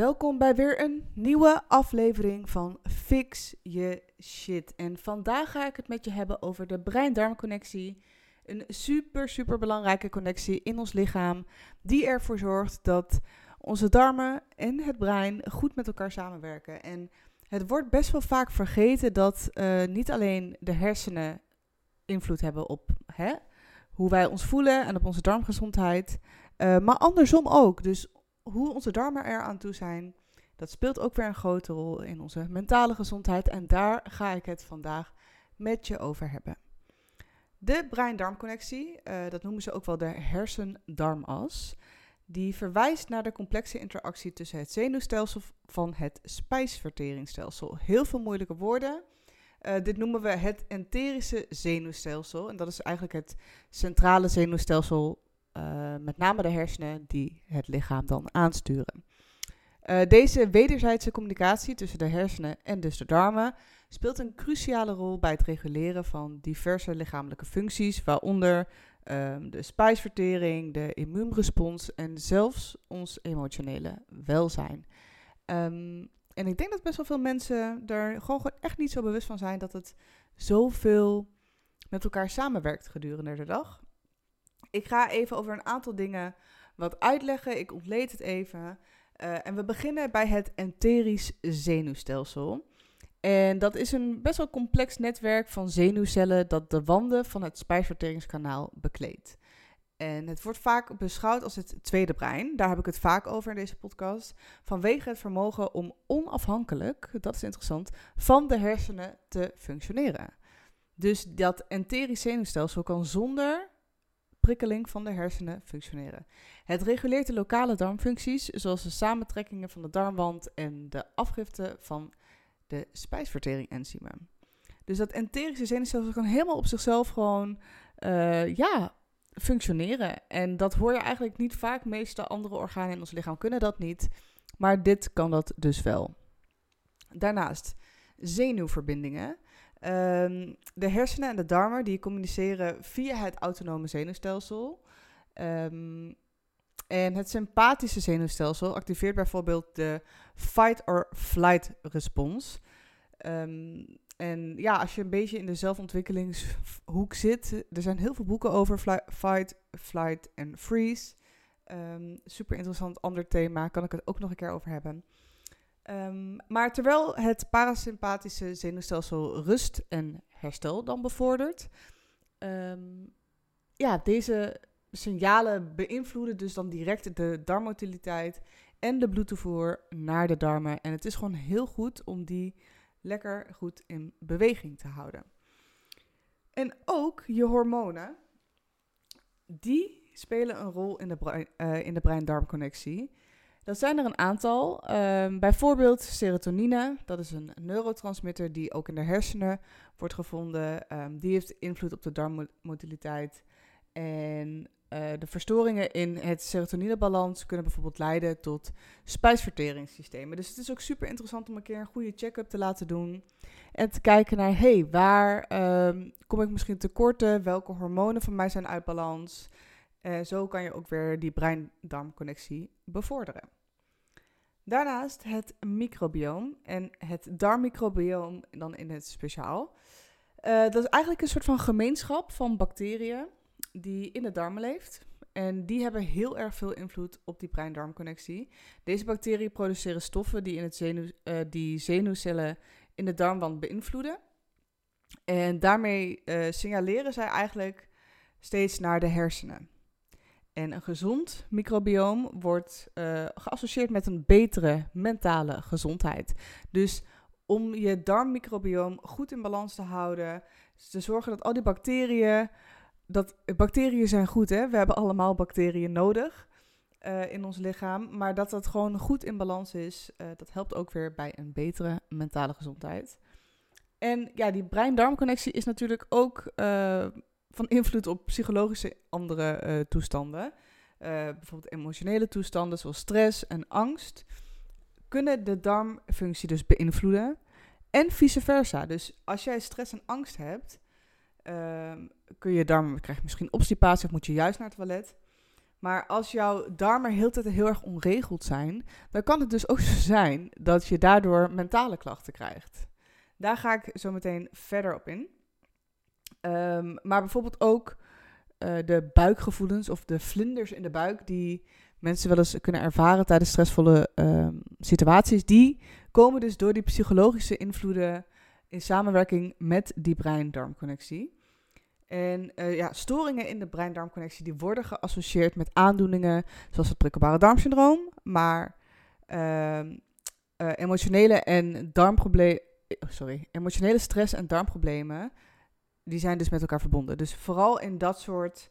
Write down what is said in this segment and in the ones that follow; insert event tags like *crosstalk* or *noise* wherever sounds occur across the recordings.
Welkom bij weer een nieuwe aflevering van Fix Je Shit. En vandaag ga ik het met je hebben over de brein-darmconnectie. Een super, super belangrijke connectie in ons lichaam, die ervoor zorgt dat onze darmen en het brein goed met elkaar samenwerken. En het wordt best wel vaak vergeten dat uh, niet alleen de hersenen invloed hebben op hè, hoe wij ons voelen en op onze darmgezondheid, uh, maar andersom ook. Dus hoe onze darmen er aan toe zijn, dat speelt ook weer een grote rol in onze mentale gezondheid. En daar ga ik het vandaag met je over hebben. De brein-darmconnectie, uh, dat noemen ze ook wel de hersen-darmas, die verwijst naar de complexe interactie tussen het zenuwstelsel van het spijsverteringsstelsel. Heel veel moeilijke woorden. Uh, dit noemen we het enterische zenuwstelsel. En dat is eigenlijk het centrale zenuwstelsel uh, met name de hersenen die het lichaam dan aansturen. Uh, deze wederzijdse communicatie tussen de hersenen en dus de darmen speelt een cruciale rol bij het reguleren van diverse lichamelijke functies, waaronder um, de spijsvertering, de immuunrespons en zelfs ons emotionele welzijn. Um, en ik denk dat best wel veel mensen er gewoon echt niet zo bewust van zijn dat het zoveel met elkaar samenwerkt gedurende de dag. Ik ga even over een aantal dingen wat uitleggen. Ik ontleed het even. Uh, en we beginnen bij het enterisch zenuwstelsel. En dat is een best wel complex netwerk van zenuwcellen dat de wanden van het spijsverteringskanaal bekleedt. En het wordt vaak beschouwd als het tweede brein. Daar heb ik het vaak over in deze podcast. Vanwege het vermogen om onafhankelijk, dat is interessant, van de hersenen te functioneren. Dus dat enterisch zenuwstelsel kan zonder prikkeling van de hersenen functioneren. Het reguleert de lokale darmfuncties, zoals de samentrekkingen van de darmwand en de afgifte van de spijsvertering-enzymen. Dus dat enterische zenuwstelsel kan helemaal op zichzelf gewoon uh, ja, functioneren. En dat hoor je eigenlijk niet vaak. Meeste andere organen in ons lichaam kunnen dat niet. Maar dit kan dat dus wel. Daarnaast zenuwverbindingen. Um, de hersenen en de darmen die communiceren via het autonome zenuwstelsel. Um, en het sympathische zenuwstelsel activeert bijvoorbeeld de fight or flight respons. Um, en ja, als je een beetje in de zelfontwikkelingshoek zit, er zijn heel veel boeken over fight, flight en freeze. super interessant ander thema, kan ik het ook nog een keer over hebben. Um, maar terwijl het parasympathische zenuwstelsel rust en herstel dan bevordert, um, ja, deze signalen beïnvloeden dus dan direct de darmmotiliteit en de bloedtoevoer naar de darmen. En het is gewoon heel goed om die lekker goed in beweging te houden. En ook je hormonen, die spelen een rol in de, uh, in de brein-darmconnectie. Dat zijn er een aantal. Um, bijvoorbeeld serotonine, dat is een neurotransmitter die ook in de hersenen wordt gevonden. Um, die heeft invloed op de darmmotiliteit. En uh, de verstoringen in het serotoninebalans kunnen bijvoorbeeld leiden tot spijsverteringssystemen. Dus het is ook super interessant om een keer een goede check-up te laten doen. En te kijken naar, hé, hey, waar um, kom ik misschien tekorten? Welke hormonen van mij zijn uit balans? Uh, zo kan je ook weer die brein-darmconnectie bevorderen. Daarnaast het microbioom en het darmmicrobioom dan in het speciaal. Uh, dat is eigenlijk een soort van gemeenschap van bacteriën die in de darmen leeft. En die hebben heel erg veel invloed op die brein-darmconnectie. Deze bacteriën produceren stoffen die, in het zenuw, uh, die zenuwcellen in de darmwand beïnvloeden. En daarmee signaleren zij eigenlijk steeds naar de hersenen. En een gezond microbioom wordt uh, geassocieerd met een betere mentale gezondheid. Dus om je darmmicrobioom goed in balans te houden, te zorgen dat al die bacteriën, dat bacteriën zijn goed, hè? We hebben allemaal bacteriën nodig uh, in ons lichaam, maar dat dat gewoon goed in balans is, uh, dat helpt ook weer bij een betere mentale gezondheid. En ja, die brein-darmconnectie is natuurlijk ook van invloed op psychologische andere uh, toestanden. Uh, bijvoorbeeld emotionele toestanden zoals stress en angst. Kunnen de darmfunctie dus beïnvloeden. En vice versa. Dus als jij stress en angst hebt, uh, kun je darm, krijg je misschien obstipatie of moet je juist naar het toilet. Maar als jouw darmen heel tijd heel erg onregeld zijn, dan kan het dus ook zo zijn dat je daardoor mentale klachten krijgt. Daar ga ik zo meteen verder op in. Ehm, maar bijvoorbeeld ook uh, de buikgevoelens of de vlinders in de buik die mensen wel eens kunnen ervaren tijdens stressvolle um, situaties, die komen dus door die psychologische invloeden in samenwerking met die brein-darmconnectie. En uh, ja, storingen in de brein-darmconnectie die worden geassocieerd met aandoeningen zoals het prikkelbare darmsyndroom, maar uh, uh, emotionele en darmproblemen, sorry, emotionele stress en darmproblemen, die zijn dus met elkaar verbonden. Dus vooral in dat soort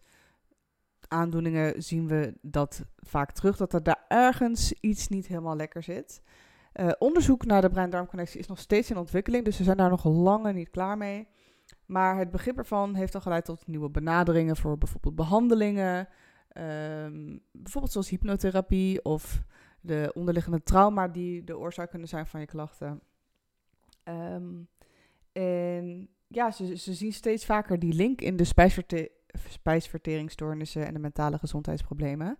aandoeningen zien we dat vaak terug, dat er daar ergens iets niet helemaal lekker zit. Uh, onderzoek naar de brein-darmconnectie is nog steeds in ontwikkeling, dus we zijn daar nog lang niet klaar mee. Maar het begrip ervan heeft al geleid tot nieuwe benaderingen voor bijvoorbeeld behandelingen. Um, bijvoorbeeld zoals hypnotherapie of de onderliggende trauma die de oorzaak kunnen zijn van je klachten. Um, en ja, ze, ze zien steeds vaker die link in de spijsverte spijsverteringsstoornissen en de mentale gezondheidsproblemen.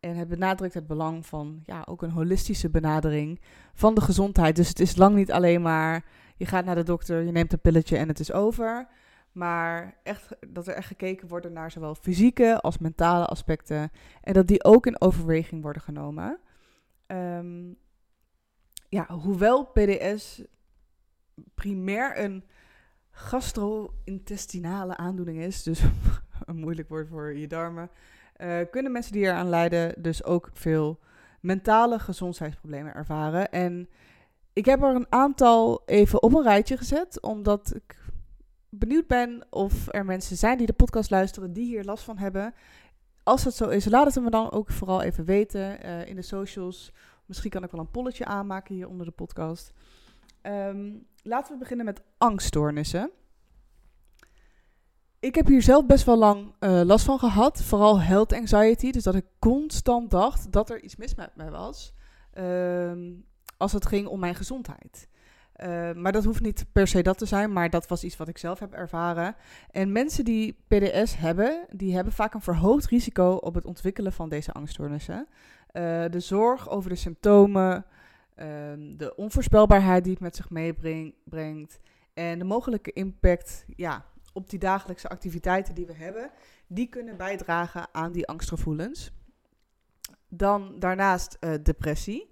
En het benadrukt het belang van ja, ook een holistische benadering van de gezondheid. Dus het is lang niet alleen maar je gaat naar de dokter, je neemt een pilletje en het is over. Maar echt, dat er echt gekeken wordt naar zowel fysieke als mentale aspecten. En dat die ook in overweging worden genomen. Um, ja, hoewel PDS primair een gastro-intestinale aandoening is, dus *laughs* een moeilijk woord voor je darmen, uh, kunnen mensen die eraan lijden dus ook veel mentale gezondheidsproblemen ervaren. En ik heb er een aantal even op een rijtje gezet, omdat ik benieuwd ben of er mensen zijn die de podcast luisteren die hier last van hebben. Als dat zo is, laat het me dan ook vooral even weten uh, in de socials. Misschien kan ik wel een polletje aanmaken hier onder de podcast. Um, laten we beginnen met angststoornissen. Ik heb hier zelf best wel lang uh, last van gehad. Vooral health anxiety. Dus dat ik constant dacht dat er iets mis met mij was. Um, als het ging om mijn gezondheid. Uh, maar dat hoeft niet per se dat te zijn, maar dat was iets wat ik zelf heb ervaren. En mensen die PDS hebben, die hebben vaak een verhoogd risico op het ontwikkelen van deze angststoornissen. Uh, de zorg over de symptomen, uh, de onvoorspelbaarheid die het met zich meebrengt en de mogelijke impact ja, op die dagelijkse activiteiten die we hebben, die kunnen bijdragen aan die angstgevoelens. Dan daarnaast uh, depressie.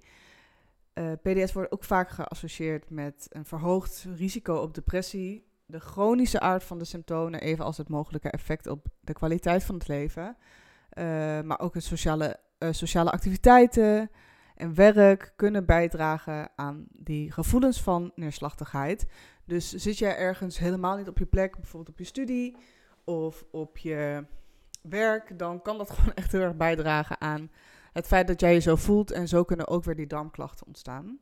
Uh, PDS wordt ook vaak geassocieerd met een verhoogd risico op depressie, de chronische aard van de symptomen, evenals het mogelijke effect op de kwaliteit van het leven. Uh, maar ook het sociale, sociale activiteiten en werk kunnen bijdragen aan die gevoelens van neerslachtigheid. Dus zit jij ergens helemaal niet op je plek, bijvoorbeeld op je studie of op je werk, dan kan dat *laughs* gewoon echt heel erg bijdragen aan het feit dat jij je zo voelt en zo kunnen ook weer die darmklachten ontstaan.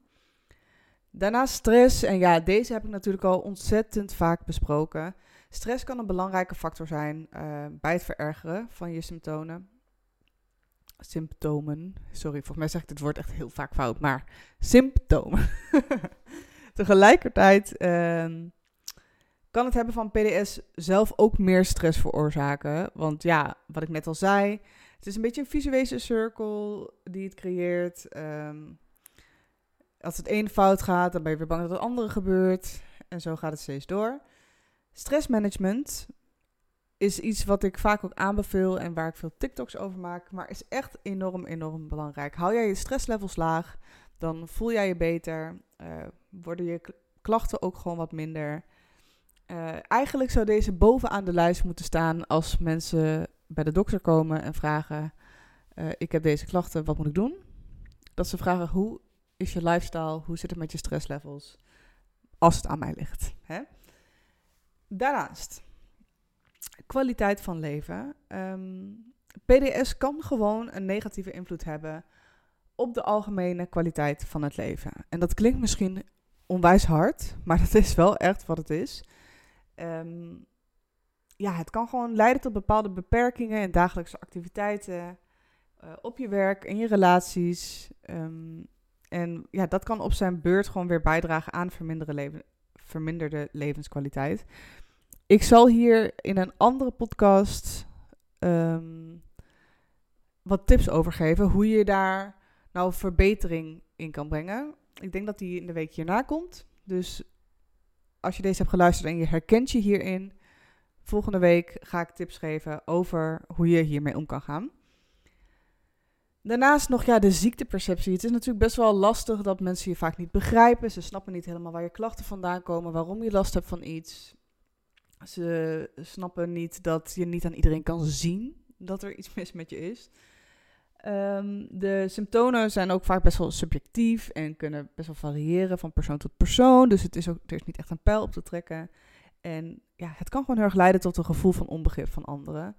Daarnaast stress, en ja, deze heb ik natuurlijk al ontzettend vaak besproken. Stress kan een belangrijke factor zijn uh, bij het verergeren van je symptomen. Symptomen. Sorry, volgens mij zeg ik dit woord echt heel vaak fout, maar symptomen. *laughs* Tegelijkertijd uh, kan het hebben van PDS zelf ook meer stress veroorzaken. Want ja, wat ik net al zei, het is een beetje een visuele cirkel die het creëert. Um, als het ene fout gaat, dan ben je weer bang dat het andere gebeurt. En zo gaat het steeds door. Stressmanagement is iets wat ik vaak ook aanbeveel en waar ik veel TikToks over maak. Maar is echt enorm, enorm belangrijk. Hou jij je stresslevels laag, dan voel jij je beter. Uh, worden je klachten ook gewoon wat minder. Uh, eigenlijk zou deze bovenaan de lijst moeten staan als mensen bij de dokter komen en vragen: uh, Ik heb deze klachten, wat moet ik doen? Dat ze vragen: Hoe is je lifestyle? Hoe zit het met je stresslevels? Als het aan mij ligt. Hè? Daarnaast, kwaliteit van leven. Um, PDS kan gewoon een negatieve invloed hebben op de algemene kwaliteit van het leven. En dat klinkt misschien onwijs hard, *laughs* maar dat is wel echt wat het is. Um, ja, het kan gewoon leiden tot bepaalde beperkingen in dagelijkse activiteiten, uh, op je werk, in je relaties. Um, en ja, dat kan op zijn beurt gewoon weer bijdragen aan leven, verminderde levenskwaliteit. Ik zal hier in een andere podcast um, wat tips over geven hoe je daar nou verbetering in kan brengen. Ik denk dat die in de week hierna komt. Dus als je deze hebt geluisterd en je herkent je hierin, volgende week ga ik tips geven over hoe je hiermee om kan gaan. Daarnaast nog ja, de ziekteperceptie. Het is natuurlijk best wel lastig dat mensen je vaak niet begrijpen. Ze snappen niet helemaal waar je klachten vandaan komen, waarom je last hebt van iets. Ze snappen niet dat je niet aan iedereen kan zien dat er iets mis met je is. Ehm, de symptomen zijn ook vaak best wel subjectief en kunnen best wel variëren van persoon tot persoon. Dus het is ook, er is niet echt een pijl op te trekken. En ja, het kan gewoon heel erg leiden tot een gevoel van onbegrip van anderen.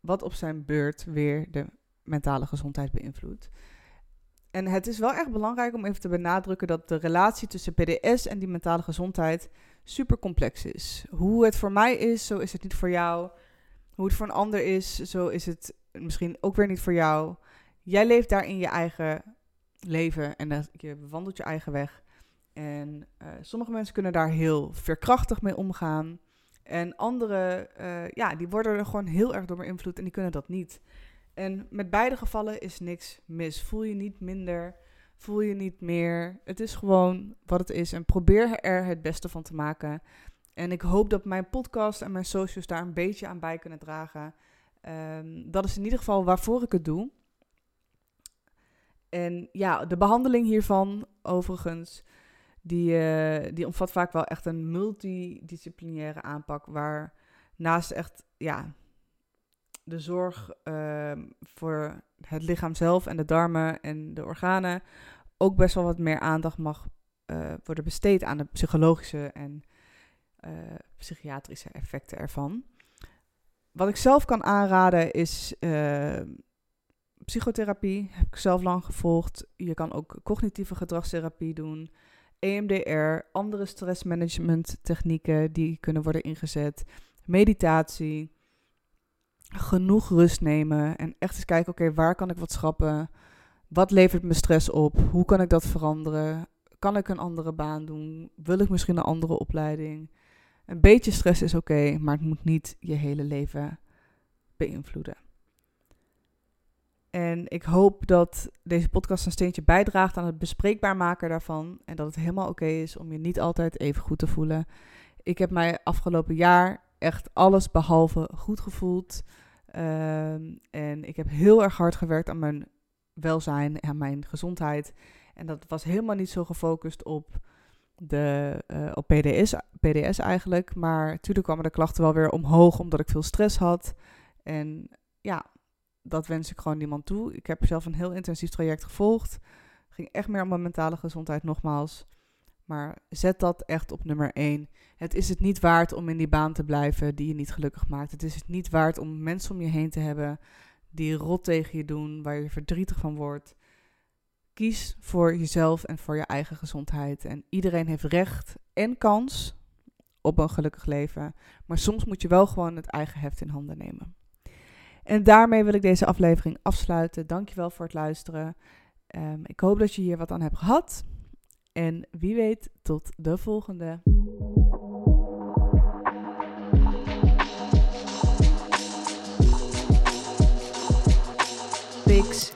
Wat op zijn beurt weer de mentale gezondheid beïnvloedt. En het is wel echt belangrijk om even te benadrukken dat de relatie tussen PDS en die mentale gezondheid super complex is. Hoe het voor mij is, zo is het niet voor jou. Hoe het voor een ander is, zo is het misschien ook weer niet voor jou. Jij leeft daar in je eigen leven en je wandelt je eigen weg. En uh, sommige mensen kunnen daar heel veerkrachtig mee omgaan. En anderen, uh, ja, die worden er gewoon heel erg door beïnvloed en die kunnen dat niet. En met beide gevallen is niks mis. Voel je niet minder, voel je niet meer. Het is gewoon wat het is. En probeer er het beste van te maken. En ik hoop dat mijn podcast en mijn socials daar een beetje aan bij kunnen dragen. Um, dat is in ieder geval waarvoor ik het doe. En ja, de behandeling hiervan, overigens, die, uh, die omvat vaak wel echt een multidisciplinaire aanpak. Waar naast echt ja, de zorg uh, voor het lichaam zelf en de darmen en de organen ook best wel wat meer aandacht mag uh, worden besteed aan de psychologische en uh, psychiatrische effecten ervan. Wat ik zelf kan aanraden is ehm, psychotherapie. Heb ik zelf lang gevolgd. Je kan ook cognitieve gedragstherapie doen. EMDR, andere stressmanagement technieken die kunnen worden ingezet. Meditatie genoeg rust nemen en echt eens kijken, oké, waar kan ik wat schrappen? Wat levert me stress op? Hoe kan ik dat veranderen? Kan ik een andere baan doen? Wil ik misschien een andere opleiding? Een beetje stress is oké, maar het moet niet je hele leven beïnvloeden. En ik hoop dat deze podcast een steentje bijdraagt aan het bespreekbaar maken daarvan. En dat het helemaal oké is om je niet altijd even goed te voelen. Ik heb mij afgelopen jaar echt alles behalve goed gevoeld. Um, en ik heb heel erg hard gewerkt aan mijn welzijn en mijn gezondheid. En dat was helemaal niet zo gefocust op, de, uh, op PDS, PDS eigenlijk. Maar natuurlijk kwamen de klachten wel weer omhoog omdat ik veel stress had. En ja, dat wens ik gewoon niemand toe. Ik heb zelf een heel intensief traject gevolgd. Ging echt meer om mijn mentale gezondheid nogmaals. Maar zet dat echt op nummer 1. Het is het niet waard om in die baan te blijven die je niet gelukkig maakt. Het is het niet waard om mensen om je heen te hebben die rot tegen je doen, waar je verdrietig van wordt. Kies voor jezelf en voor je eigen gezondheid. En iedereen heeft recht en kans op een gelukkig leven. Maar soms moet je wel gewoon het eigen heft in handen nemen. En daarmee wil ik deze aflevering afsluiten. Dankjewel voor het luisteren. Um, ik hoop dat je hier wat aan hebt gehad. En wie weet, tot de volgende. Fix